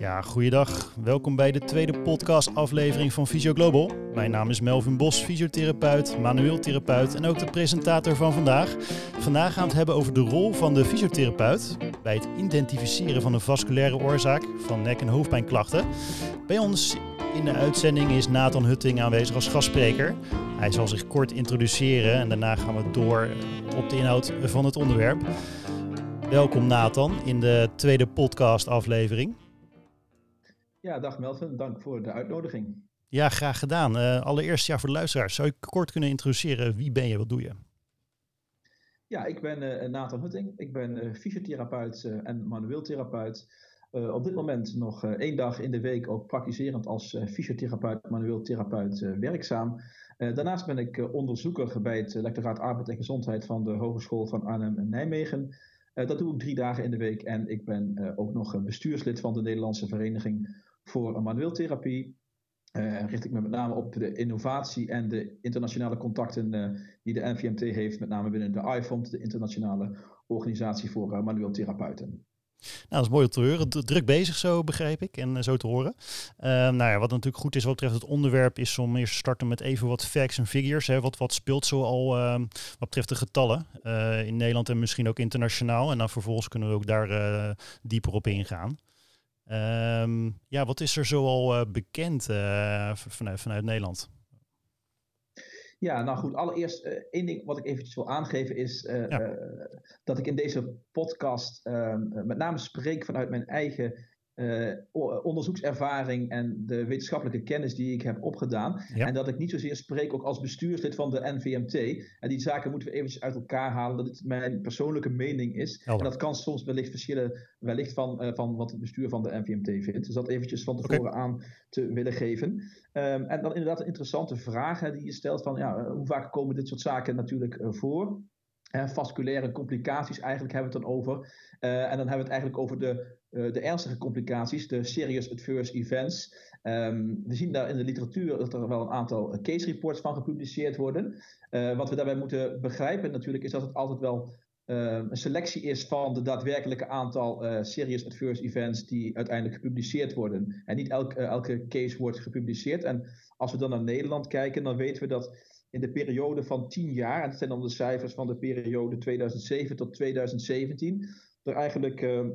Ja, goeiedag. Welkom bij de tweede podcast-aflevering van Physio Global. Mijn naam is Melvin Bos, fysiotherapeut, manueel therapeut en ook de presentator van vandaag. Vandaag gaan we het hebben over de rol van de fysiotherapeut bij het identificeren van een vasculaire oorzaak van nek- en hoofdpijnklachten. Bij ons in de uitzending is Nathan Hutting aanwezig als gastspreker. Hij zal zich kort introduceren en daarna gaan we door op de inhoud van het onderwerp. Welkom Nathan in de tweede podcast-aflevering. Ja, dag Melvin. Dank voor de uitnodiging. Ja, graag gedaan. Uh, allereerst ja, voor de luisteraars, zou je kort kunnen introduceren? Wie ben je, wat doe je? Ja, ik ben uh, Nathan Hutting. Ik ben uh, fysiotherapeut en manueel therapeut. op dit moment nog één dag in de week ook praktiserend als fysiotherapeut, manueel therapeut werkzaam. daarnaast ben ik onderzoeker bij het lectoraat Arbeid en Gezondheid van de Hogeschool van Arnhem en Nijmegen. dat doe ik drie dagen in de week en ik ben ook nog bestuurslid van de Nederlandse Vereniging voor manueeltherapie. Uh, richt ik me met name op de innovatie en de internationale contacten uh, die de NVMT heeft, met name binnen de IFOMT, de internationale organisatie voor uh, manueel therapeuten. Nou, dat is mooi om te horen. Druk bezig zo, begrijp ik, en zo te horen. nou ja, wat natuurlijk goed is wat betreft het onderwerp, is om eerst te starten met even wat facts en figures. Hè. Wat, wat speelt zo al ehm, wat betreft de getallen in Nederland en misschien ook internationaal. En dan vervolgens kunnen we ook daar dieper op ingaan. Um, ja, wat is er zoal uh, bekend uh, vanuit, vanuit Nederland? Ja, nou goed, allereerst uh, één ding wat ik eventjes wil aangeven is ja. dat ik in deze podcast ehm, met name spreek vanuit mijn eigen uh, onderzoekservaring en de wetenschappelijke kennis die ik heb opgedaan. En dat ik niet zozeer spreek ook als bestuurslid van de NVMT. En die zaken moeten we eventjes uit elkaar halen, dat het mijn persoonlijke mening is. En dat kan soms wellicht verschillen wellicht van, uh, van wat het bestuur van de NVMT vindt. Dus dat eventjes van tevoren okay. aan te willen geven. Um, en dan inderdaad een interessante vraag hè, die je stelt van ja, hoe vaak komen dit soort zaken natuurlijk uh, voor? Vasculaire complicaties eigenlijk hebben we het dan over. Uh, en dan hebben we het eigenlijk over de, uh, de ernstige complicaties, de serious adverse events. Um, we zien daar in de literatuur dat er wel een aantal case reports van gepubliceerd worden. wat we daarbij moeten begrijpen natuurlijk is dat het altijd wel een selectie is van de daadwerkelijke aantal serious adverse events die uiteindelijk gepubliceerd worden. En niet elk, elke case wordt gepubliceerd. En als we dan naar Nederland kijken, dan weten we dat in de periode van 10 jaar, en dat zijn dan de cijfers van de periode 2007 tot 2017, er eigenlijk uh,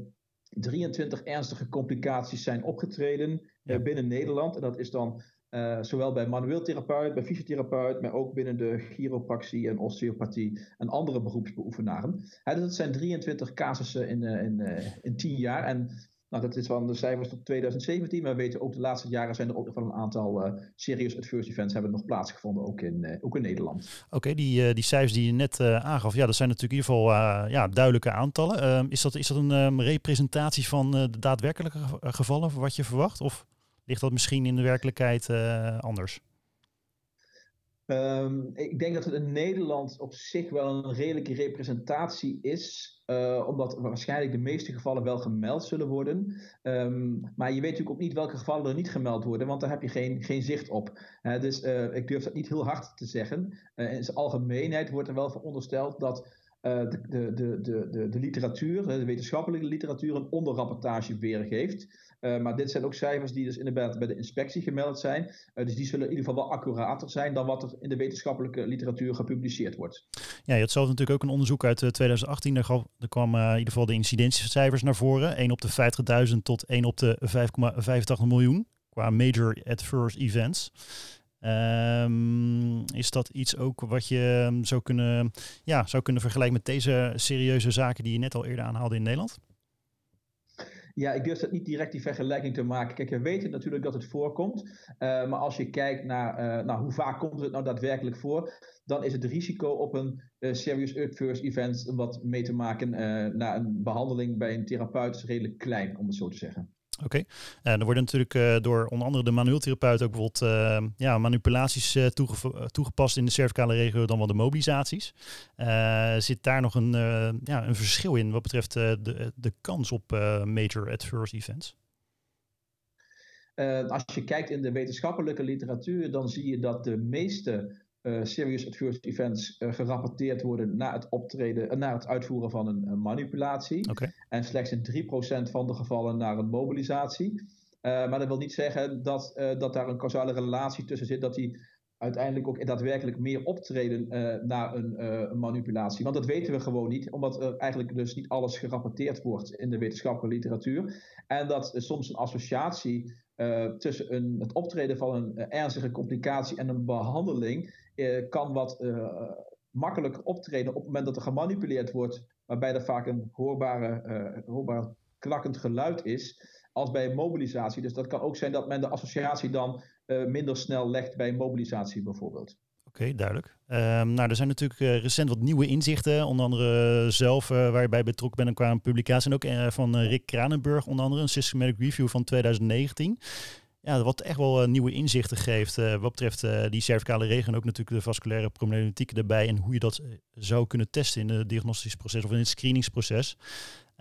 23 ernstige complicaties zijn opgetreden ja. uh, binnen Nederland. En dat is dan uh, zowel bij manueel therapeut, bij fysiotherapeut, maar ook binnen de chiropractie en osteopathie en andere beroepsbeoefenaren. dus dat zijn 23 casussen in, in, in 10 jaar. En nou, dat is van de cijfers tot 2017, maar we weten ook de laatste jaren zijn er ook nog wel een aantal uh, serious adverse events hebben nog plaatsgevonden, ook in, uh, ook in Nederland. Oké, die, uh, die cijfers die je net aangaf, ja, dat zijn natuurlijk in ieder geval ja, duidelijke aantallen. Ehm, is, dat, is dat een um, representatie van de daadwerkelijke gevallen, wat je verwacht? Of ligt dat misschien in de werkelijkheid anders? Um, ik denk dat het in Nederland op zich wel een redelijke representatie is. Uh, omdat waarschijnlijk de meeste gevallen wel gemeld zullen worden. Um, maar je weet natuurlijk ook niet welke gevallen er niet gemeld worden, want daar heb je geen, geen zicht op. Dus uh, ik durf dat niet heel hard te zeggen. in zijn algemeenheid wordt er wel verondersteld dat de, de, de, de, de literatuur, de wetenschappelijke literatuur, een onderrapportage weergeeft. Uh, maar dit zijn ook cijfers die dus inderdaad bij de inspectie gemeld zijn. Uh, dus die zullen in ieder geval wel accurater zijn dan wat er in de wetenschappelijke literatuur gepubliceerd wordt. Ja, je had zelf natuurlijk ook een onderzoek uit 2018. Daar, gaf, kwamen in ieder geval de incidentiecijfers naar voren. 1 op de 50.000 tot 1 op de 5,85 miljoen qua major adverse events. Um, is dat iets ook wat je zou kunnen, ja, zou kunnen vergelijken met deze serieuze zaken die je net al eerder aanhaalde in Nederland? Ja, ik durf dat niet direct die vergelijking te maken. Kijk, we weten natuurlijk dat het voorkomt. Uh, maar als je kijkt naar uh, nou, hoe vaak komt het nou daadwerkelijk voor, dan is het risico op een uh, serious adverse event wat mee te maken na een behandeling bij een therapeut redelijk klein, om het zo te zeggen. Oké, okay. uh, er worden natuurlijk uh, door onder andere de manueeltherapeut ook bijvoorbeeld uh, ja, manipulaties toege toegepast in de cervicale regio dan wel de mobilisaties. zit daar nog een, ja, een verschil in wat betreft de, de kans op major adverse events? als je kijkt in de wetenschappelijke literatuur, dan zie je dat de meeste serious adverse events gerapporteerd worden na het optreden, na het uitvoeren van een, manipulatie. En slechts in 3% van de gevallen naar een mobilisatie. maar dat wil niet zeggen dat, dat daar een causale relatie tussen zit, dat die uiteindelijk ook daadwerkelijk meer optreden uh, naar een, uh, manipulatie. Want dat weten we gewoon niet, omdat er eigenlijk dus niet alles gerapporteerd wordt in de wetenschappelijke literatuur. En dat soms een associatie tussen een, het optreden van een ernstige complicatie en een behandeling kan wat makkelijker optreden op het moment dat er gemanipuleerd wordt, waarbij er vaak een hoorbare, hoorbaar klakkend geluid is, als bij mobilisatie. Dus dat kan ook zijn dat men de associatie dan uh, minder snel legt bij mobilisatie bijvoorbeeld. Oké, duidelijk. Um, nou, er zijn natuurlijk uh, recent wat nieuwe inzichten, onder andere zelf uh, waar je bij betrokken bent qua een publicatie en ook van Rick Kranenburg, onder andere een Systematic Review van 2019 ja, wat echt wel nieuwe inzichten geeft uh, wat betreft die cervicale regio en ook natuurlijk de vasculaire problematiek erbij en hoe je dat zou kunnen testen in het diagnostisch proces of in het screeningsproces.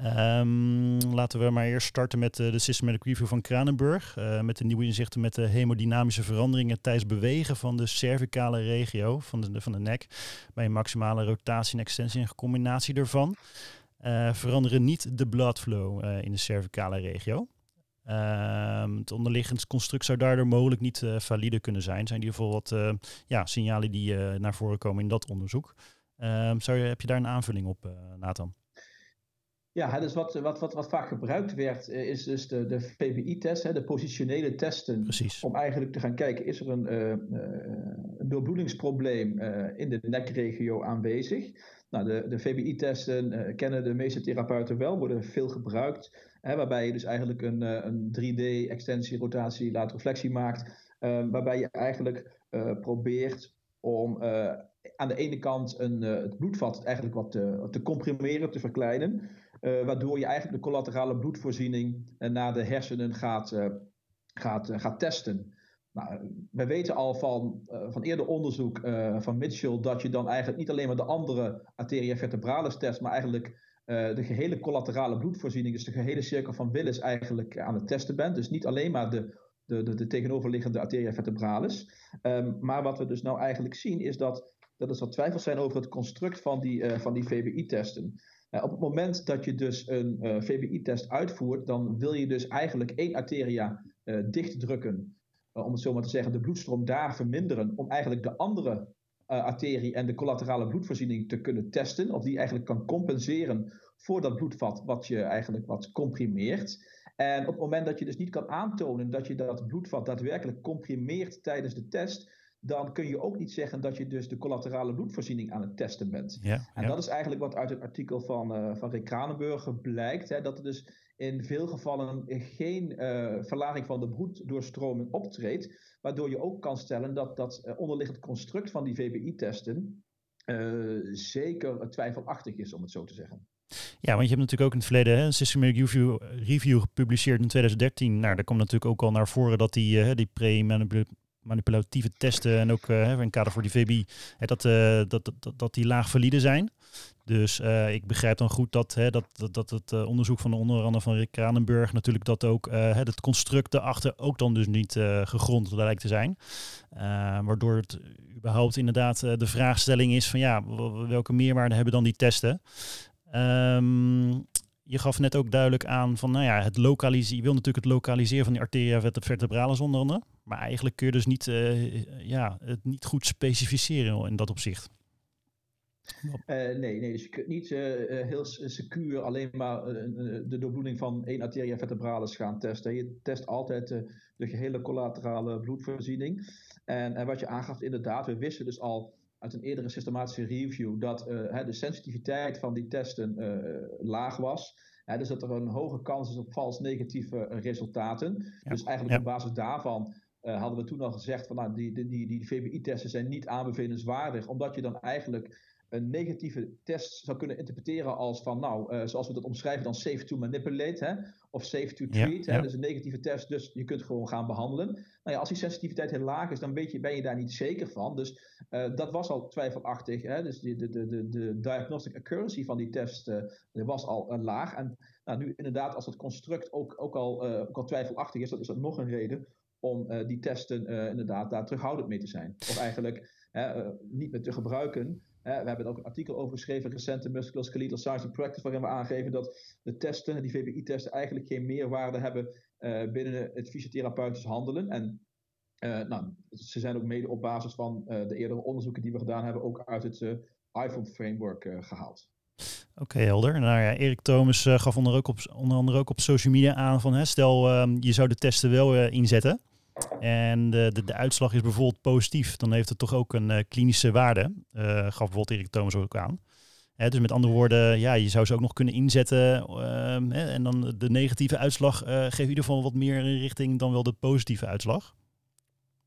Um, laten we maar eerst starten met de Systematic Review van Kranenburg. Met de nieuwe inzichten met de hemodynamische veranderingen tijdens bewegen van de cervicale regio van de, van de nek. Bij een maximale rotatie en extensie en combinatie daarvan. Veranderen niet de bloodflow in de cervicale regio. Ehm, het onderliggend construct zou daardoor mogelijk niet valide kunnen zijn. Zijn in ieder geval wat ja, signalen die naar voren komen in dat onderzoek. Um, zou je, heb je daar een aanvulling op, Nathan? Ja, dus wat, wat, wat, wat vaak gebruikt werd, eh, is dus de, de VBI-test, de positionele testen. Precies. Om eigenlijk te gaan kijken, is er een, een doorbloedingsprobleem in de nekregio aanwezig? Nou, de, de VBI-testen kennen de meeste therapeuten wel, worden veel gebruikt. Waarbij je dus eigenlijk een, een 3D-extensie, rotatie, lateroflexie maakt. waarbij je eigenlijk probeert om aan de ene kant een, het bloedvat eigenlijk wat te, te comprimeren, te verkleinen. Waardoor je eigenlijk de collaterale bloedvoorziening naar de hersenen gaat, gaat, gaat testen. Nou, we weten al van, van eerder onderzoek van Mitchell dat je dan eigenlijk niet alleen maar de andere arteria vertebralis test, maar eigenlijk de gehele collaterale bloedvoorziening, dus de gehele cirkel van Willis eigenlijk aan het testen bent. Dus niet alleen maar de, de, de, de tegenoverliggende arteria vertebralis. Um, maar wat we dus nou eigenlijk zien is dat, dat er wat twijfels zijn over het construct van die, van die VBI-testen. Uh, op het moment dat je dus een uh, eh, VBI-test uitvoert, dan wil je dus eigenlijk één arteria uh, dichtdrukken. om het zo maar te zeggen, de bloedstroom daar verminderen. Om eigenlijk de andere arterie en de collaterale bloedvoorziening te kunnen testen. Of die eigenlijk kan compenseren voor dat bloedvat wat je eigenlijk wat comprimeert. En op het moment dat je dus niet kan aantonen dat je dat bloedvat daadwerkelijk comprimeert tijdens de test, dan kun je ook niet zeggen dat je dus de collaterale bloedvoorziening aan het testen bent. Ja, en dat is eigenlijk wat uit het artikel van, uh, van Rick Kranenburger blijkt, hè, dat er dus in veel gevallen geen uh, verlaging van de bloeddoorstroming optreedt, waardoor je ook kan stellen dat dat uh, onderliggend construct van die VBI-testen zeker twijfelachtig is, om het zo te zeggen. Ja, want je hebt natuurlijk ook in het verleden hè, een Systematic Review, gepubliceerd in 2013. Nou, daar komt natuurlijk ook al naar voren dat die, die pre manipulatieve testen en ook in kader voor die VB, hè, dat, dat, dat, dat die laag valide zijn. Dus uh, ik begrijp dan goed dat, hè, dat, dat, dat het onderzoek van onder andere van Rick Kranenburg natuurlijk dat ook het construct erachter ook dan dus niet gegrond lijkt te zijn. waardoor het überhaupt inderdaad de vraagstelling is van ja, welke meerwaarde hebben dan die testen? Um, je gaf net ook duidelijk aan van, nou ja, het lokaliseren. Je wil natuurlijk het lokaliseren van die arteria vertebralis onder andere. Maar eigenlijk kun je dus niet, ja, het niet goed specificeren in dat opzicht. Uh, nee, nee, dus je kunt niet uh, heel secuur alleen maar de doorbloeding van één arteria vertebralis gaan testen. Je test altijd de gehele collaterale bloedvoorziening. En, en wat je aangaf, inderdaad, we wisten dus al uit een eerdere systematische review dat de sensitiviteit van die testen laag was. dus dat er een hoge kans is op vals negatieve resultaten. Dus eigenlijk op basis daarvan uh, hadden we toen al gezegd van nou, die, die, die, die VBI-testen zijn niet aanbevelenswaardig, omdat je dan eigenlijk een negatieve test zou kunnen interpreteren als van, nou, uh, zoals we dat omschrijven, dan safe to manipulate, hè, of safe to treat. hè, Dus een negatieve test, dus je kunt gewoon gaan behandelen. Nou ja, als die sensitiviteit heel laag is, dan weet je, ben je daar niet zeker van. Dus uh, dat was al twijfelachtig. Hè, dus de, de, de, de diagnostic accuracy van die test uh, was al laag. En nou, nu inderdaad, als het construct ook, ook, al, ook al twijfelachtig is, dat is dat nog een reden om die testen inderdaad daar terughoudend mee te zijn. Of eigenlijk niet meer te gebruiken. We hebben ook een artikel over geschreven, recente Musculoskeletal Science in Practice, waarin we aangeven dat de testen, die VBI-testen, eigenlijk geen meerwaarde hebben binnen het fysiotherapeutisch handelen. En nou, ze zijn ook mede op basis van de eerdere onderzoeken die we gedaan hebben, ook uit het iPhone framework gehaald. Oké, helder. Nou Erik Thomas gaf onder, ook op, onder andere ook op social media aan van hè, stel uh, je zou de testen wel inzetten en de, de, de, uitslag is bijvoorbeeld positief, dan heeft het toch ook een eh, klinische waarde. gaf bijvoorbeeld Erik Thomas ook aan. Hè, dus met andere woorden, ja, je zou ze ook nog kunnen inzetten ehm, hè, en dan de negatieve uitslag geeft in ieder geval wat meer richting dan wel de positieve uitslag.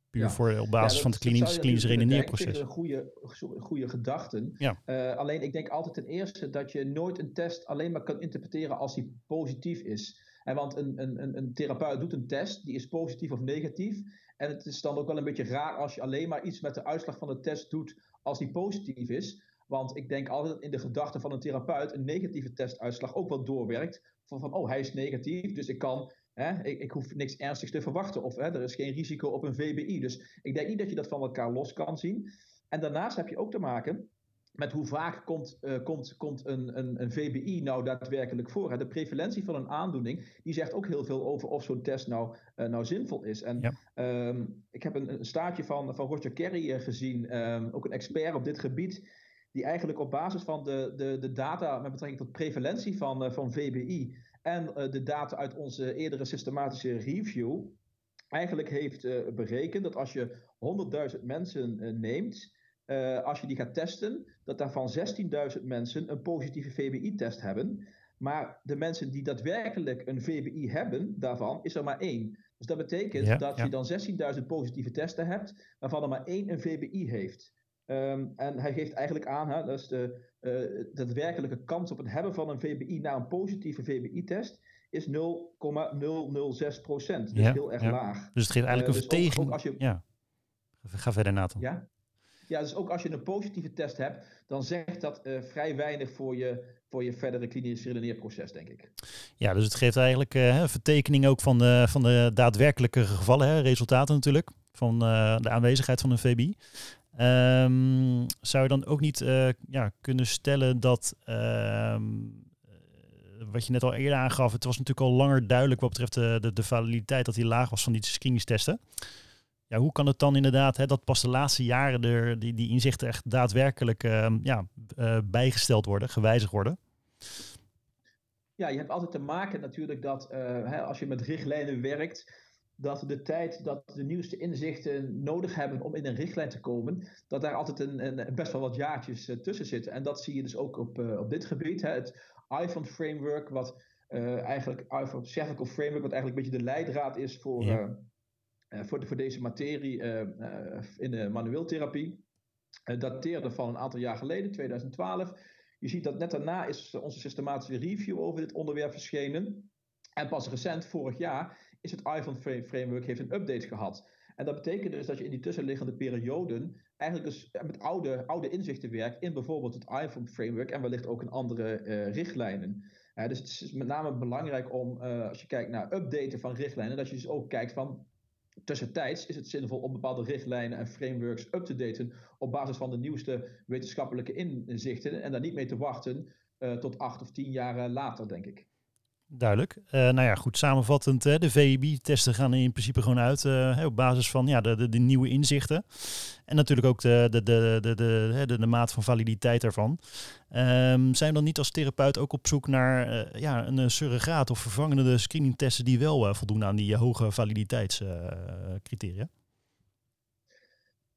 Puur voor, op basis van het klinisch, klinisch redeneerproces. Een goede, goede gedachten. Ja. Uh, alleen ik denk altijd ten eerste dat je nooit een test alleen maar kan interpreteren als die positief is. En want een, een, een therapeut doet een test, die is positief of negatief. En het is dan ook wel een beetje raar als je alleen maar iets met de uitslag van de test doet als die positief is. Want ik denk altijd in de gedachte van een therapeut een negatieve testuitslag ook wel doorwerkt. Van, van oh, hij is negatief, dus ik kan Hè? Ik, ik, hoef niks ernstigs te verwachten. Of hè, er is geen risico op een VBI. Dus ik denk niet dat je dat van elkaar los kan zien. En daarnaast heb je ook te maken met hoe vaak komt, uh, komt, komt een, een, een, VBI nou daadwerkelijk voor. Hè? De prevalentie van een aandoening, die zegt ook heel veel over of zo'n test nou, uh, nou zinvol is. En um, ik heb een, een, staartje van, van Roger Kerry uh, gezien, um, ook een expert op dit gebied, die eigenlijk op basis van de, de, de data met betrekking tot prevalentie van, van VBI en de data uit onze eerdere systematische review eigenlijk heeft berekend dat als je 100.000 mensen uh, neemt, als je die gaat testen, dat daarvan 16.000 mensen een positieve VBI-test hebben. Maar de mensen die daadwerkelijk een VBI hebben, daarvan is er maar één. Dus dat betekent dat je dan 16.000 positieve testen hebt, waarvan er maar één een VBI heeft. Um, en hij geeft eigenlijk aan, hè, dat is de, uh, daadwerkelijke kans op het hebben van een VBI na een positieve VBI-test is 0,006 procent. Dus heel erg laag. Dus het geeft eigenlijk uh, een dus verteging. als je... Ja, ga verder Nathan. Ja? Ja, dus ook als je een positieve test hebt, dan zegt dat uh, vrij weinig voor je, voor je verdere klinische redeneerproces, denk ik. Ja, dus het geeft eigenlijk uh, vertekening ook van de, van de daadwerkelijke gevallen, hè, resultaten natuurlijk, van uh, de aanwezigheid van een VBI. Um, zou je dan ook niet ja, kunnen stellen dat, uh, wat je net al eerder aangaf, het was natuurlijk al langer duidelijk wat betreft de, de, de validiteit dat die laag was van die screeningstesten. Ja, hoe kan het dan inderdaad hè, dat pas de laatste jaren er, die, die inzichten echt daadwerkelijk uh, ja, uh, bijgesteld worden, gewijzigd worden? Ja, je hebt altijd te maken natuurlijk dat hè, als je met richtlijnen werkt, dat de tijd dat de nieuwste inzichten nodig hebben om in een richtlijn te komen, dat daar altijd een, een best wel wat jaartjes uh, tussen zitten. En dat zie je dus ook op, op dit gebied. Hè. Het iPhone framework, wat eigenlijk iPhone cervical framework, wat eigenlijk een beetje de leidraad is voor, ja. Voor, de, voor deze materie in de manueeltherapie. dateerde van een aantal jaar geleden, 2012. Je ziet dat net daarna is onze systematische review over dit onderwerp verschenen. En pas recent, vorig jaar, is het iPhone framework heeft een update gehad. En dat betekent dus dat je in die tussenliggende perioden eigenlijk dus met oude, oude inzichten werkt in bijvoorbeeld het iPhone framework en wellicht ook in andere richtlijnen. Dus het is met name belangrijk om, als je kijkt naar updaten van richtlijnen, dat je dus ook kijkt van tussentijds is het zinvol om bepaalde richtlijnen en frameworks up te daten op basis van de nieuwste wetenschappelijke inzichten en daar niet mee te wachten tot acht of tien jaar later, denk ik. Duidelijk. Uh, nou ja, goed, samenvattend, de VIB-testen gaan in principe gewoon uit uh, op basis van ja, de, de, nieuwe inzichten. En natuurlijk ook de, de, de, de, de, de, de maat van validiteit daarvan. Um, zijn we dan niet als therapeut ook op zoek naar uh, ja, een surrogaat of vervangende screeningtesten die wel voldoen aan die hoge validiteitscriteria?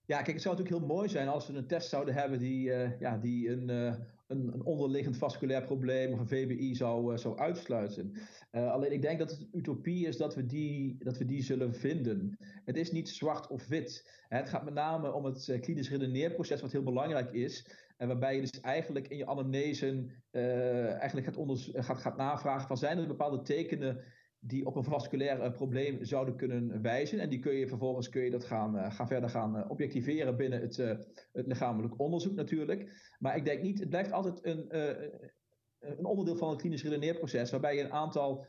Ja, kijk, het zou natuurlijk heel mooi zijn als we een test zouden hebben die, ja, die een een, een, onderliggend vasculair probleem of een VBI zou, uh, zou uitsluiten. Uh, alleen ik denk dat het utopie is dat we, die, dat we die zullen vinden. Het is niet zwart of wit. Het gaat met name om het uh, klinisch redeneerproces, wat heel belangrijk is. En waarbij je dus eigenlijk in je anamnese eigenlijk gaat, gaat, gaat navragen van zijn er bepaalde tekenen die op een vasculair probleem zouden kunnen wijzen. En die kun je vervolgens kun je dat gaan, uh, gaan verder gaan uh, objectiveren binnen het, het lichamelijk onderzoek natuurlijk. Maar ik denk niet, het blijft altijd een, een onderdeel van het klinisch redeneerproces, waarbij je een aantal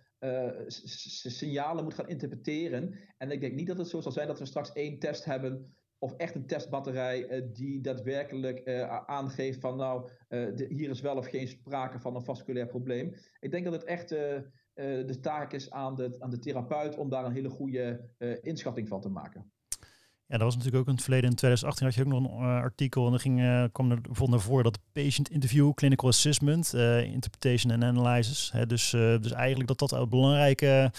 signalen moet gaan interpreteren. En ik denk niet dat het zo zal zijn dat we straks één test hebben of echt een testbatterij die daadwerkelijk aangeeft van nou, hier is wel of geen sprake van een vasculair probleem. Ik denk dat het echt de taak is aan de, aan de therapeut om daar een hele goede inschatting van te maken. Ja, dat was natuurlijk ook in het verleden. In 2018 had je ook nog een uh, artikel en dan ging, kwam er bijvoorbeeld naar voren dat patient interview, clinical assessment, interpretation en analysis. Hè, dus, dus eigenlijk dat dat belangrijke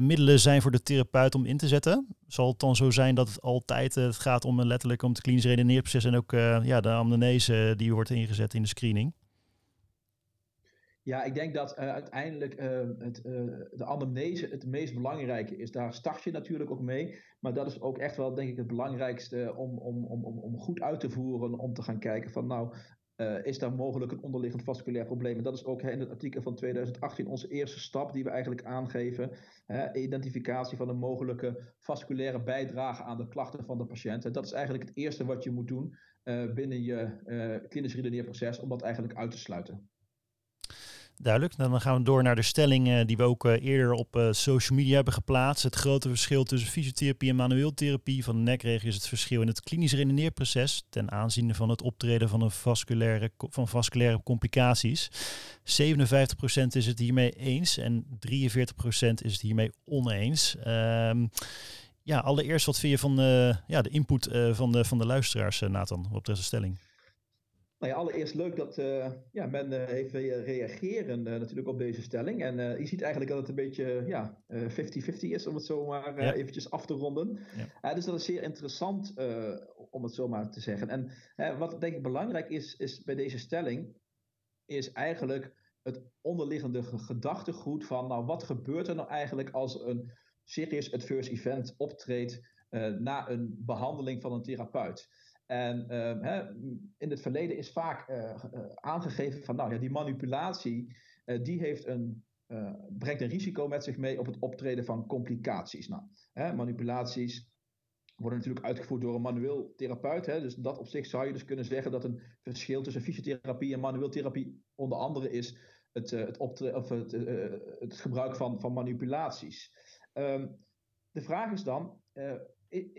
middelen zijn voor de therapeut om in te zetten. Zal het dan zo zijn dat het altijd het gaat om letterlijk om het klinisch redeneerproces en ook ja, de amnese die wordt ingezet in de screening? Ja, ik denk dat uh, uiteindelijk uh, het, uh, de anamnese het meest belangrijke is. Daar start je natuurlijk ook mee. Maar dat is ook echt wel, denk ik, het belangrijkste om, om, om, om goed uit te voeren. Om te gaan kijken van nou, is daar mogelijk een onderliggend vasculair probleem? En dat is ook in het artikel van 2018 onze eerste stap die we eigenlijk aangeven. identificatie van een mogelijke vasculaire bijdrage aan de klachten van de patiënt. En dat is eigenlijk het eerste wat je moet doen binnen je klinisch redeneerproces om dat eigenlijk uit te sluiten. Duidelijk. Dan gaan we door naar de stelling die we ook uh, eerder op uh, social media hebben geplaatst. Het grote verschil tussen fysiotherapie en manueeltherapie van de nekregio is het verschil in het klinisch redeneerproces ten aanzien van het optreden van, een vasculaire, van vasculaire complicaties. 57% is het hiermee eens en 43% is het hiermee oneens. Um, ja, allereerst wat vind je van ja, de input van, de, van de luisteraars, Nathan, op deze stelling? Nou ja, allereerst leuk dat uh, ja, men uh, even reageren uh, natuurlijk op deze stelling. En je ziet eigenlijk dat het een beetje ja, 50-50 is, om het zo maar ja. eventjes af te ronden. Ja. dus dat is zeer interessant, om het zo maar te zeggen. En wat denk ik belangrijk is, is bij deze stelling, is eigenlijk het onderliggende gedachtegoed van, nou, wat gebeurt er nou eigenlijk als een serious adverse event optreedt na een behandeling van een therapeut? En ehm, hè, in het verleden is vaak uh, aangegeven van, nou ja, die manipulatie, uh, die heeft een, brengt een risico met zich mee op het optreden van complicaties. Nou, hè, manipulaties worden natuurlijk uitgevoerd door een manueel therapeut. Hè, dus dat op zich zou je dus kunnen zeggen dat een verschil tussen fysiotherapie en manueel therapie onder andere is het, het, of het, het gebruik van, van manipulaties. Um, de vraag is dan,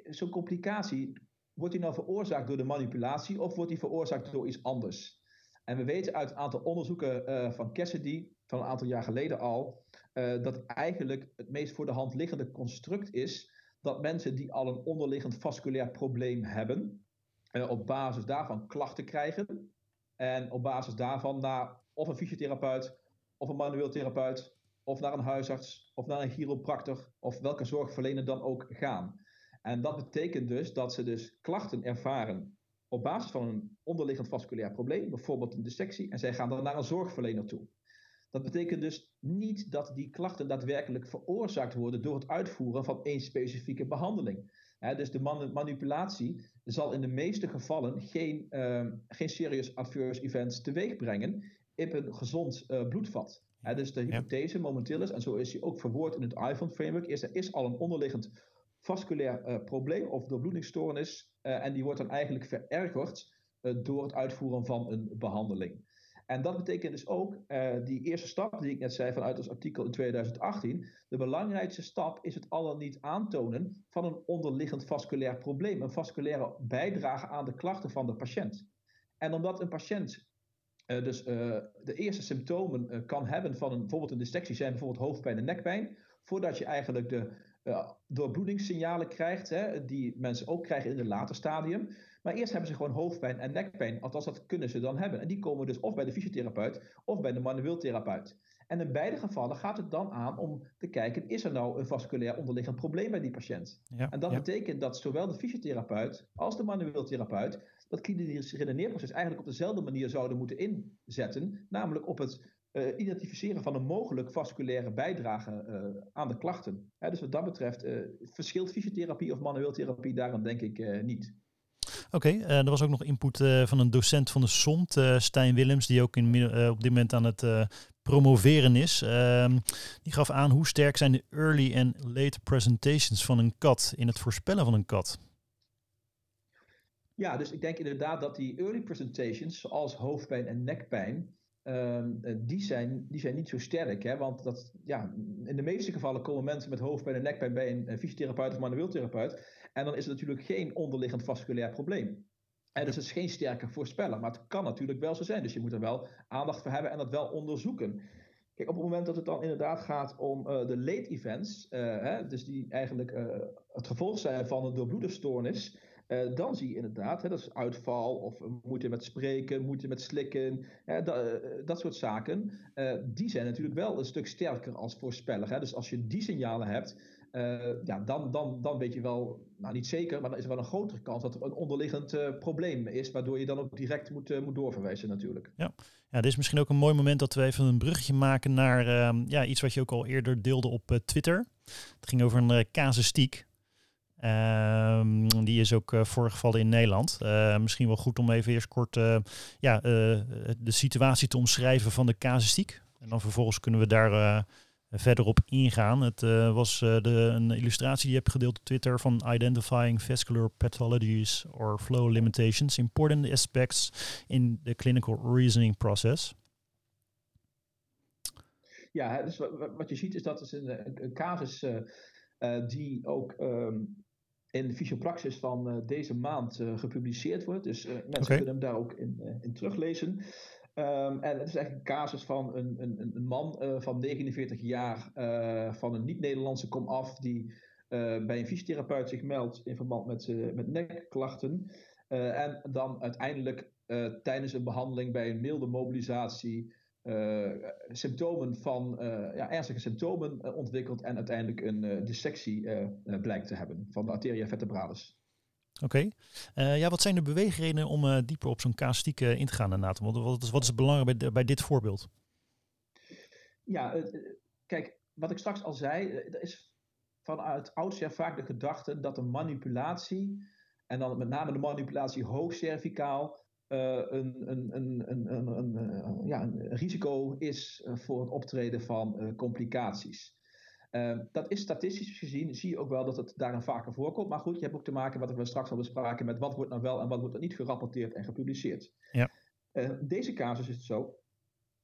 zo'n complicatie wordt die nou veroorzaakt door de manipulatie of wordt die veroorzaakt door iets anders? En we weten uit een aantal onderzoeken uh, van Cassidy, van een aantal jaar geleden al, uh, dat eigenlijk het meest voor de hand liggende construct is dat mensen die al een onderliggend vasculair probleem hebben, uh, op basis daarvan klachten krijgen. En op basis daarvan naar of een fysiotherapeut, of een manueel therapeut, of naar een huisarts, of naar een chiropractor, of welke zorgverlener dan ook gaan. En dat betekent dus dat ze dus klachten ervaren op basis van een onderliggend vasculair probleem, bijvoorbeeld een dissectie, en zij gaan dan naar een zorgverlener toe. Dat betekent dus niet dat die klachten daadwerkelijk veroorzaakt worden door het uitvoeren van één specifieke behandeling. dus de manipulatie zal in de meeste gevallen geen, uh, geen serious adverse events teweeg brengen in een gezond uh, bloedvat. dus de hypothese momenteel is, en zo is die ook verwoord in het iPhone framework, is er is al een onderliggend vasculair uh, probleem of doorbloedingsstoornis. Uh, en die wordt dan eigenlijk verergerd uh, door het uitvoeren van een behandeling. En dat betekent dus ook die eerste stap die ik net zei vanuit ons artikel in 2018. De belangrijkste stap is het al dan niet aantonen van een onderliggend vasculair probleem. Een vasculaire bijdrage aan de klachten van de patiënt. En omdat een patiënt dus de eerste symptomen kan hebben van een, bijvoorbeeld een dissectie, zijn bijvoorbeeld hoofdpijn en nekpijn, voordat je eigenlijk de uh, doorbloedingssignalen krijgt, hè, die mensen ook krijgen in het later stadium. Maar eerst hebben ze gewoon hoofdpijn en nekpijn, althans dat kunnen ze dan hebben. En die komen dus of bij de fysiotherapeut of bij de manueel therapeut. En in beide gevallen gaat het dan aan om te kijken, is er nou een vasculair onderliggend probleem bij die patiënt? Ja, en dat betekent dat zowel de fysiotherapeut als de manueel therapeut dat klinisch redeneerproces eigenlijk op dezelfde manier zouden moeten inzetten, namelijk op het uh, identificeren van een mogelijk vasculaire bijdrage uh, aan de klachten. dus wat dat betreft uh, verschilt fysiotherapie of manueeltherapie daarom denk ik niet. Oké, okay, er was ook nog input van een docent van de SOMT, Stijn Willems, die ook in, op dit moment aan het promoveren is. Ehm, die gaf aan hoe sterk zijn de early en late presentations van een kat in het voorspellen van een kat. Ja, dus ik denk inderdaad dat die early presentations, zoals hoofdpijn en nekpijn, Ehm, eh, die, zijn, die zijn niet zo sterk. Hè? Want dat, ja, in de meeste gevallen komen mensen met hoofdpijn en nekpijn bij een, fysiotherapeut of manueel therapeut. En dan is het natuurlijk geen onderliggend vasculair probleem. En dus het is geen sterke voorspeller, maar het kan natuurlijk wel zo zijn. Dus je moet er wel aandacht voor hebben en dat wel onderzoeken. Kijk, op het moment dat het dan inderdaad gaat om uh, de late events, uh, hè, dus die eigenlijk het gevolg zijn van een doorbloederstoornis, dan zie je inderdaad, hè, dat is uitval of moeite met spreken, moeite met slikken, hè, dat, dat soort zaken. die zijn natuurlijk wel een stuk sterker als voorspeller. Hè. Dus als je die signalen hebt, ja, dan, dan, dan weet je wel, nou niet zeker, maar dan is er wel een grotere kans dat er een onderliggend probleem is, waardoor je dan ook direct moet, moet doorverwijzen natuurlijk. Ja. ja, dit is misschien ook een mooi moment dat we even een bruggetje maken naar ja, iets wat je ook al eerder deelde op Twitter. Het ging over een casuïstiek. Ehm, die is ook voorgevallen in Nederland. misschien wel goed om even eerst kort ja, de situatie te omschrijven van de casuïstiek. En dan vervolgens kunnen we daar verder op ingaan. Het uh, was uh, de, een illustratie die je hebt gedeeld op Twitter van Identifying Vascular Pathologies or Flow Limitations, Important Aspects in the Clinical Reasoning Process. Ja, dus wat, je ziet is dat is een, een, casus uh, die ook um, in de fysiopraxis van deze maand gepubliceerd wordt. Dus mensen okay. kunnen hem daar ook in, in teruglezen. Um, en het is eigenlijk een casus van een, een, een man uh, van 49 jaar uh, van een niet-Nederlandse komaf die uh, bij een fysiotherapeut zich meldt in verband met, met nekklachten. en dan uiteindelijk tijdens een behandeling bij een milde mobilisatie symptomen van ja, ernstige symptomen ontwikkelt en uiteindelijk een dissectie blijkt te hebben van de arteria vertebralis. Oké. Okay. Uh, ja, wat zijn de beweegredenen om uh, dieper op zo'n casuïstiek uh, in te gaan, Nathan? Wat, wat, is, wat is het belangrijk bij, bij dit voorbeeld? Ja, kijk, wat ik straks al zei, er is vanuit oudsher vaak de gedachte dat de manipulatie, en dan met name de manipulatie hoogcervicaal, een, een, een, een, een, ja, een risico is voor het optreden van complicaties. Uh, dat is statistisch gezien, zie je ook wel dat het daarin vaker voorkomt. Maar goed, je hebt ook te maken, wat we straks al bespraken, met wat wordt nou wel en wat wordt er niet gerapporteerd en gepubliceerd. Ja. Uh, deze casus is het zo.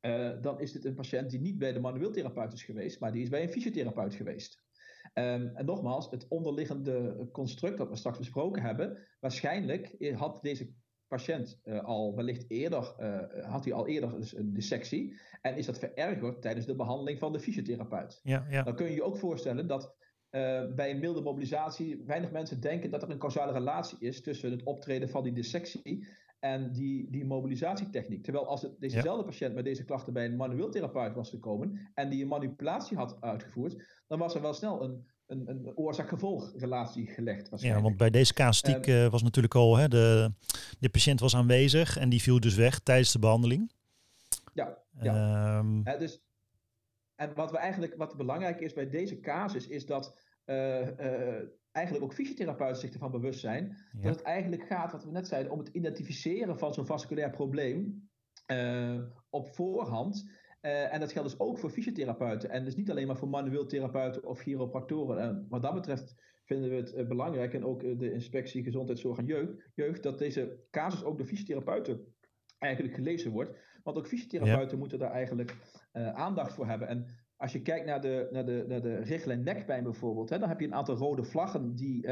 Uh, dan is dit een patiënt die niet bij de manueel therapeut is geweest, maar die is bij een fysiotherapeut geweest. Um, en nogmaals, het onderliggende construct dat we straks besproken hebben, waarschijnlijk had deze patiënt uh, al wellicht eerder, uh, had hij al eerder dus een dissectie. En is dat verergerd tijdens de behandeling van de fysiotherapeut. Ja, ja. Dan kun je je ook voorstellen dat uh, bij een milde mobilisatie weinig mensen denken dat er een causale relatie is tussen het optreden van die dissectie en die, die mobilisatietechniek. Terwijl als het, dezezelfde ja. patiënt met deze klachten bij een manueel therapeut was gekomen en die een manipulatie had uitgevoerd, dan was er wel snel een een, een oorzaak-gevolgrelatie gelegd. Ja, want bij deze casuïstiek uh, was natuurlijk al, hè, de, de patiënt was aanwezig en die viel dus weg tijdens de behandeling. Ja, ja. Um, uh, dus, en wat, we eigenlijk, wat belangrijk is bij deze casus, is dat uh, eigenlijk ook fysiotherapeuten zich ervan bewust zijn ja. dat het eigenlijk gaat, wat we net zeiden, om het identificeren van zo'n vasculair probleem op voorhand. Uh, en dat geldt dus ook voor fysiotherapeuten. En dus niet alleen maar voor manueel therapeuten of chiropractoren. En wat dat betreft vinden we het uh, belangrijk, en ook uh, de inspectie gezondheidszorg en jeugd, jeugd, dat deze casus ook door fysiotherapeuten eigenlijk gelezen wordt. Want ook fysiotherapeuten ja. moeten daar eigenlijk aandacht voor hebben. En als je kijkt naar de, naar de, naar de richtlijn nekpijn bijvoorbeeld, hè, dan heb je een aantal rode vlaggen die,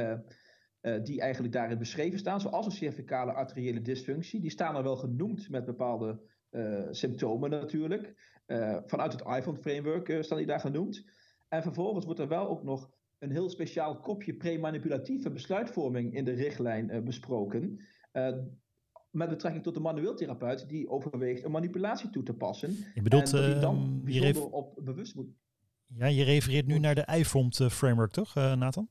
die eigenlijk daarin beschreven staan, zoals een cervicale arteriële dysfunctie. Die staan er wel genoemd met bepaalde symptomen natuurlijk. Uh, vanuit het iPhone-framework uh, staan die daar genoemd. En vervolgens wordt er wel ook nog een heel speciaal kopje pre-manipulatieve besluitvorming in de richtlijn besproken. met betrekking tot de manueel therapeut die overweegt een manipulatie toe te passen. Je bedoelt, en dan bijzonder op bewust moet. Ja, je refereert nu naar de iFront-framework, toch, Nathan?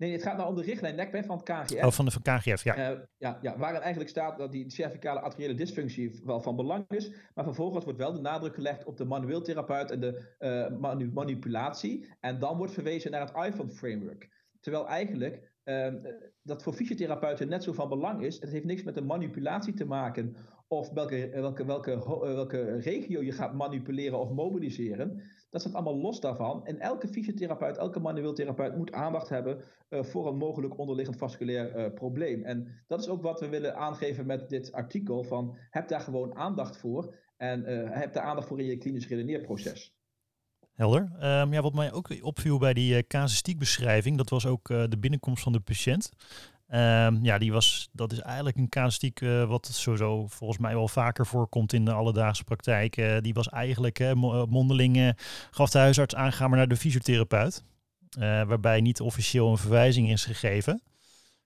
Nee, het gaat nou om de richtlijn nekpijn van het KGF. Oh, van de van KGF, ja. Uh, ja, ja. Waarin eigenlijk staat dat die cervicale arteriële dysfunctie wel van belang is. Maar vervolgens wordt wel de nadruk gelegd op de manueel therapeut en de uh, manu manipulatie. En dan wordt verwezen naar het iPhone framework. Terwijl eigenlijk uh, dat voor fysiotherapeuten net zo van belang is. Het heeft niks met de manipulatie te maken. Of welke, welke, welke, welke regio je gaat manipuleren of mobiliseren. Dat staat allemaal los daarvan. En elke fysiotherapeut, elke manueel therapeut moet aandacht hebben uh, voor een mogelijk onderliggend vasculair uh, probleem. En dat is ook wat we willen aangeven met dit artikel: van heb daar gewoon aandacht voor en uh, heb daar aandacht voor in je klinisch redeneerproces. Helder. Um, ja, wat mij ook opviel bij die casuïstiekbeschrijving, dat was ook de binnenkomst van de patiënt. Um, ja, die was, dat is eigenlijk een casuïstiek uh, wat sowieso volgens mij wel vaker voorkomt in de alledaagse praktijk. Die was eigenlijk uh, mondeling, gaf de huisarts aangaan maar naar de fysiotherapeut. waarbij niet officieel een verwijzing is gegeven.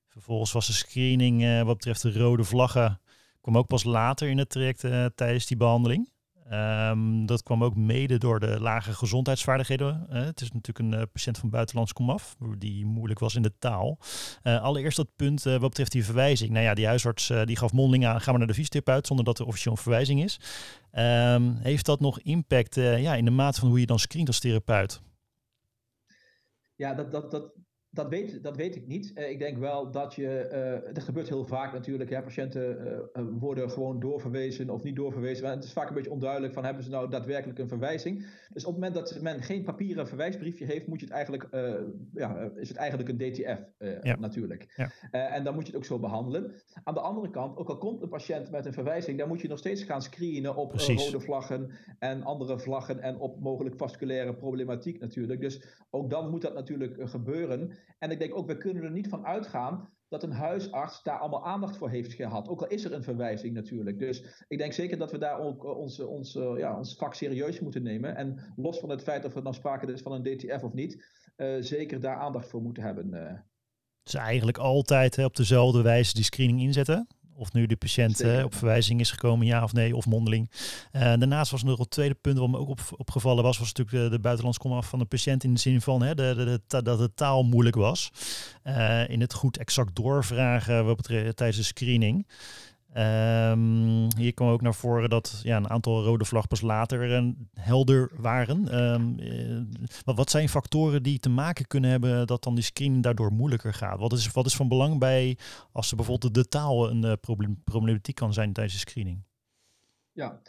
Vervolgens was de screening wat betreft de rode vlaggen, kwam ook pas later in het traject tijdens die behandeling. Um, dat kwam ook mede door de lage gezondheidsvaardigheden. Het is natuurlijk een uh, patiënt van buitenlands komaf, die moeilijk was in de taal. Uh, allereerst dat punt wat betreft die verwijzing. Nou ja, die huisarts die gaf mondeling aan, gaan we naar de fysiotherapeut, zonder dat er officieel een verwijzing is. Um, heeft dat nog impact ja, in de mate van hoe je dan screent als therapeut? Ja, dat, dat, dat, dat weet, dat weet ik niet. Uh, ik denk wel dat je. Uh, dat gebeurt heel vaak natuurlijk. Hè? Patiënten uh, worden gewoon doorverwezen of niet doorverwezen. Maar het is vaak een beetje onduidelijk van hebben ze nou daadwerkelijk een verwijzing. Dus op het moment dat men geen papieren verwijsbriefje heeft, moet je het eigenlijk, ja, is het eigenlijk een DTF ja. natuurlijk. Ja. en dan moet je het ook zo behandelen. Aan de andere kant, ook al komt een patiënt met een verwijzing, dan moet je nog steeds gaan screenen op rode vlaggen en andere vlaggen en op mogelijk vasculaire problematiek natuurlijk. Dus ook dan moet dat natuurlijk gebeuren. En ik denk ook, we kunnen er niet van uitgaan dat een huisarts daar allemaal aandacht voor heeft gehad. Ook al is er een verwijzing natuurlijk. Dus ik denk zeker dat we daar ook eh, ons, ons, eh, ja, ons vak serieus moeten nemen. En los van het feit of er dan sprake is van een DTF of niet, zeker daar aandacht voor moeten hebben. Dus eigenlijk altijd hè, op dezelfde wijze die screening inzetten? Of nu de patiënt uh, op verwijzing is gekomen, ja of nee, of mondeling. Uh, daarnaast was er nog een tweede punt wat me ook op, opgevallen was, was natuurlijk de, de buitenlands komaf van de patiënt in de zin van hè, de, de, de, dat de taal moeilijk was. Uh, in het goed exact doorvragen wat betreft tijdens de screening. Um, hier kwam ook naar voren dat ja, een aantal rode vlag pas later uh, helder waren. Um, wat, zijn factoren die te maken kunnen hebben dat dan die screening daardoor moeilijker gaat? Wat is, wat is van belang bij als er bijvoorbeeld de taal een uh, problematiek kan zijn tijdens de screening? Ja,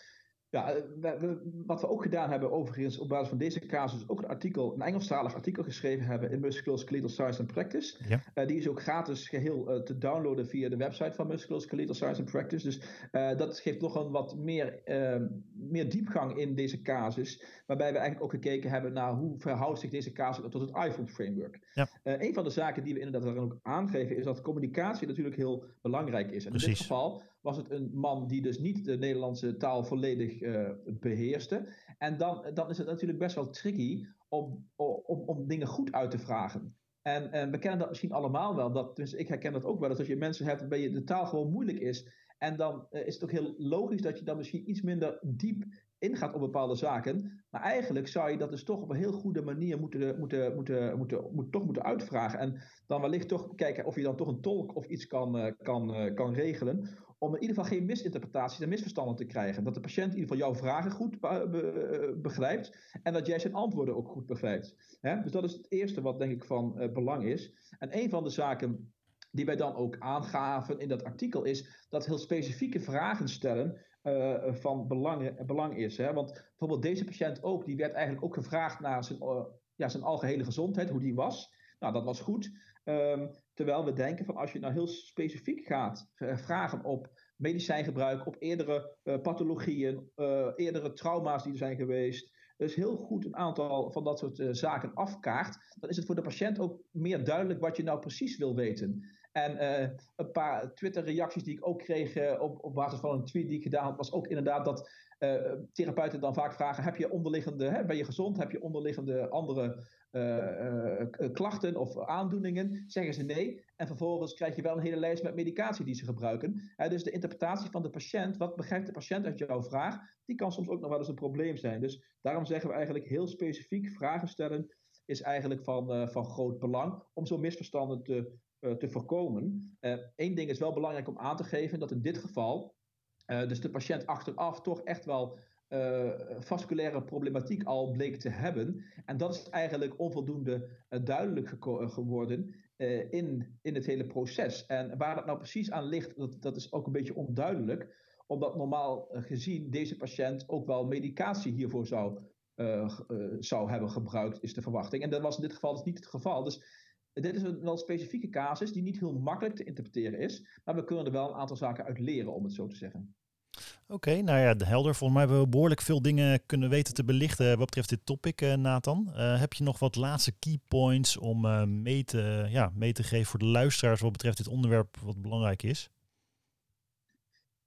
ja, eh, wat we ook gedaan hebben, overigens, op basis van deze casus, ook een artikel, een Engelstalig artikel geschreven hebben in Musculoskeletal Science and Practice. Ja. Uh, die is ook gratis geheel uh, te downloaden via de website van Musculoskeletal Science and Practice. Dus uh, dat geeft nog een wat meer, ehm, meer diepgang in deze casus. Waarbij we eigenlijk ook gekeken hebben naar hoe verhoudt zich deze casus tot het iPhone framework. Ja. een van de zaken die we inderdaad daarin ook aangeven, is dat communicatie natuurlijk heel belangrijk is. En in dit geval was het een man die dus niet de Nederlandse taal volledig uh, beheerste. En dan, dan is het natuurlijk best wel tricky om, om, om dingen goed uit te vragen. En, we kennen dat misschien allemaal wel. Dat, dus ik herken dat ook wel. Dat als je mensen hebt waarbij de taal gewoon moeilijk is. En dan uh, is het ook heel logisch dat je dan misschien iets minder diep ingaat op bepaalde zaken. Maar eigenlijk zou je dat dus toch op een heel goede manier moeten, moeten, moeten, moeten, moet, toch moeten uitvragen. En dan wellicht toch kijken of je dan toch een tolk of iets kan, uh, kan, kan regelen om in ieder geval geen misinterpretaties en misverstanden te krijgen. Dat de patiënt in ieder geval jouw vragen goed begrijpt en dat jij zijn antwoorden ook goed begrijpt. Dus dat is het eerste wat denk ik van uh, belang is. En een van de zaken die wij dan ook aangaven in dat artikel is dat heel specifieke vragen stellen uh, van belang, belang is. Hè? Want bijvoorbeeld deze patiënt ook, die werd eigenlijk ook gevraagd naar zijn, ja, zijn algehele gezondheid, hoe die was. Nou, dat was goed. Um, terwijl we denken van als je nou heel specifiek gaat vragen op medicijngebruik, op eerdere uh, pathologieën, uh, eerdere trauma's die er zijn geweest. Dus heel goed een aantal van dat soort zaken afkaart. Dan is het voor de patiënt ook meer duidelijk wat je nou precies wil weten. En een paar Twitter-reacties die ik ook kreeg op, op basis van een tweet die ik gedaan had, was ook inderdaad dat therapeuten dan vaak vragen: heb je onderliggende, hè, ben je gezond? Heb je onderliggende andere uh, klachten of aandoeningen, zeggen ze nee. En vervolgens krijg je wel een hele lijst met medicatie die ze gebruiken. dus de interpretatie van de patiënt, wat begrijpt de patiënt uit jouw vraag, die kan soms ook nog wel eens een probleem zijn. Dus daarom zeggen we eigenlijk heel specifiek vragen stellen is eigenlijk van, van groot belang om zo'n misverstanden te, te voorkomen. Eén ding is wel belangrijk om aan te geven, dat in dit geval dus de patiënt achteraf toch echt wel uh, vasculaire problematiek al bleek te hebben. En dat is eigenlijk onvoldoende uh, duidelijk geworden in, in het hele proces. En waar dat nou precies aan ligt, dat, dat is ook een beetje onduidelijk. Omdat normaal gezien deze patiënt ook wel medicatie hiervoor zou, zou hebben gebruikt, is de verwachting. En dat was in dit geval dus niet het geval. Dus dit is een wel specifieke casus die niet heel makkelijk te interpreteren is. Maar we kunnen er wel een aantal zaken uit leren, om het zo te zeggen. Oké, nou ja, de helder. Volgens mij hebben we behoorlijk veel dingen kunnen weten te belichten wat betreft dit topic, uh, Nathan. Uh, heb je nog wat laatste key points om uh, mee, te, ja, mee te geven voor de luisteraars wat betreft dit onderwerp wat belangrijk is?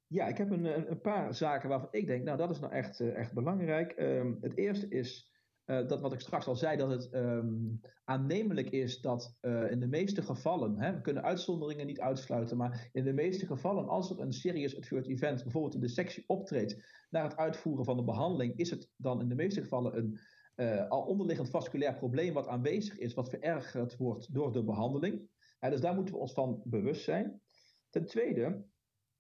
Ja, ik heb een, een paar zaken waarvan ik denk, nou dat is nou echt, echt belangrijk. Um, het eerste is uh, dat wat ik straks al zei, dat het um, aannemelijk is dat uh, in de meeste gevallen, hè, we kunnen uitzonderingen niet uitsluiten, maar in de meeste gevallen, als er een serious adverse event bijvoorbeeld in de sectie optreedt naar het uitvoeren van de behandeling, is het dan in de meeste gevallen een uh, al onderliggend vasculair probleem wat aanwezig is, wat verergerd wordt door de behandeling. dus daar moeten we ons van bewust zijn. Ten tweede,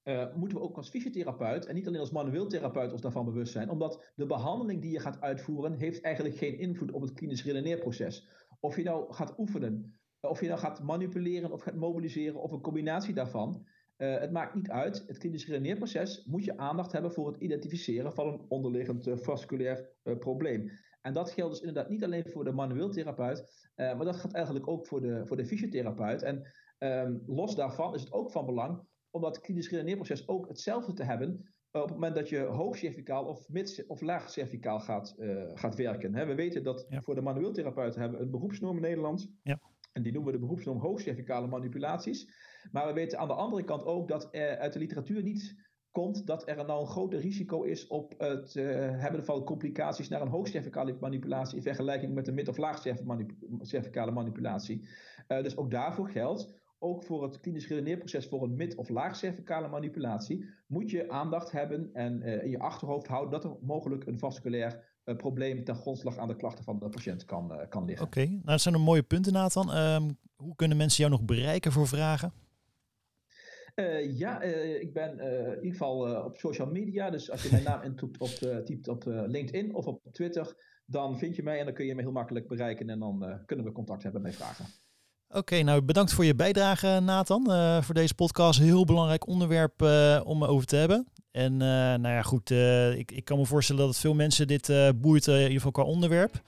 uh, moeten we ook als fysiotherapeut en niet alleen als manueel therapeut ons daarvan bewust zijn. Omdat de behandeling die je gaat uitvoeren heeft eigenlijk geen invloed op het klinisch redeneerproces. Of je nou gaat oefenen, of je nou gaat manipuleren of gaat mobiliseren of een combinatie daarvan. Uh, het maakt niet uit. Het klinisch redeneerproces moet je aandacht hebben voor het identificeren van een onderliggend vasculair probleem. En dat geldt dus inderdaad niet alleen voor de manueel therapeut, maar dat gaat eigenlijk ook voor de, voor de fysiotherapeut. En um, los daarvan is het ook van belang om dat klinisch redeneerproces ook hetzelfde te hebben op het moment dat je hoog cervicaal of, mid of laag cervicaal gaat, uh, gaat werken. He, we weten dat ja. voor de manueel therapeuten hebben we een beroepsnorm in Nederland. Ja. En die noemen we de beroepsnorm hoogcervicale manipulaties. Maar we weten aan de andere kant ook dat er uit de literatuur niet komt dat er nou een groter risico is op het uh, hebben van complicaties naar een hoogcervicale manipulatie in vergelijking met een mid- of laagcervicale manipulatie. Uh, dus ook daarvoor geldt, ook voor het klinisch redeneerproces voor een mid- of laagcervicale manipulatie, moet je aandacht hebben en uh, in je achterhoofd houden dat er mogelijk een vasculair uh, probleem ten grondslag aan de klachten van de patiënt kan, uh, kan liggen. Oké, okay. nou dat zijn een mooie punten Nathan. Um, hoe kunnen mensen jou nog bereiken voor vragen? ja, ik ben in ieder geval op social media. Dus als je mijn naam intoept op, typt op LinkedIn of op Twitter, dan vind je mij en dan kun je me heel makkelijk bereiken en dan kunnen we contact hebben met vragen. Oké, okay, nou bedankt voor je bijdrage Nathan. Uh, voor deze podcast. Heel belangrijk onderwerp uh, om over te hebben. En uh, nou ja, goed, ik, ik kan me voorstellen dat het veel mensen dit boeit, in ieder geval qua onderwerp.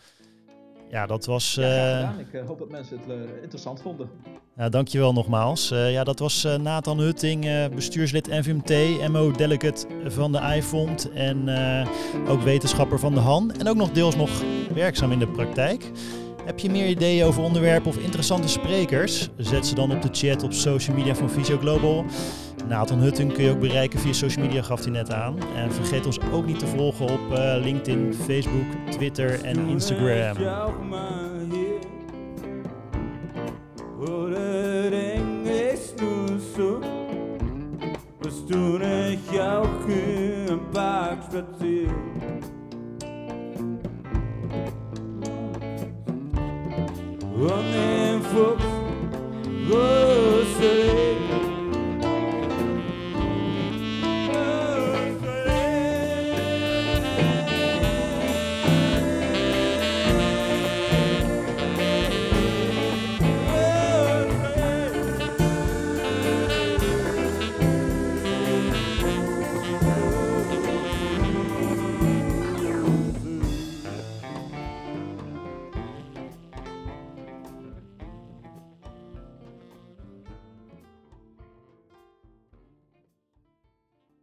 Ja, dat was... Ja, ik hoop dat mensen het interessant vonden. Ja, dankjewel nogmaals. ja, dat was Nathan Hutting, bestuurslid NVMT, MO-delegate van de iFond en ook wetenschapper van de HAN. En ook nog deels nog werkzaam in de praktijk. Heb je meer ideeën over onderwerpen of interessante sprekers? Zet ze dan op de chat op social media van Visio Global. Nathan Hutting kun je ook bereiken via social media, gaf hij net aan. En vergeet ons ook niet te volgen op uh, LinkedIn, Facebook, Twitter en Instagram. ik jou een running foot. Whoa.